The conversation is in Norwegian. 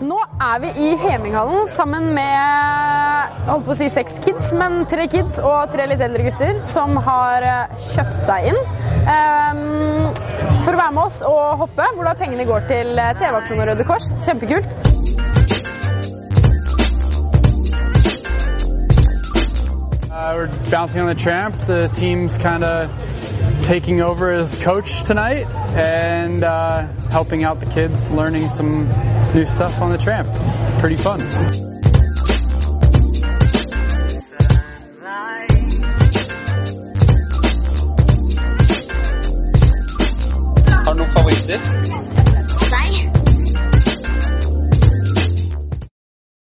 Nå er vi i Heminghallen sammen med holdt på å si seks kids, men tre kids og tre litt eldre gutter som har eh, kjøpt seg inn um, for å være med oss og hoppe, hvor da pengene går til eh, TV-aksjonen Røde Kors. Kjempekult. Uh, taking over as coach tonight and uh, helping out the kids learning some new stuff on the tramp. It's pretty fun.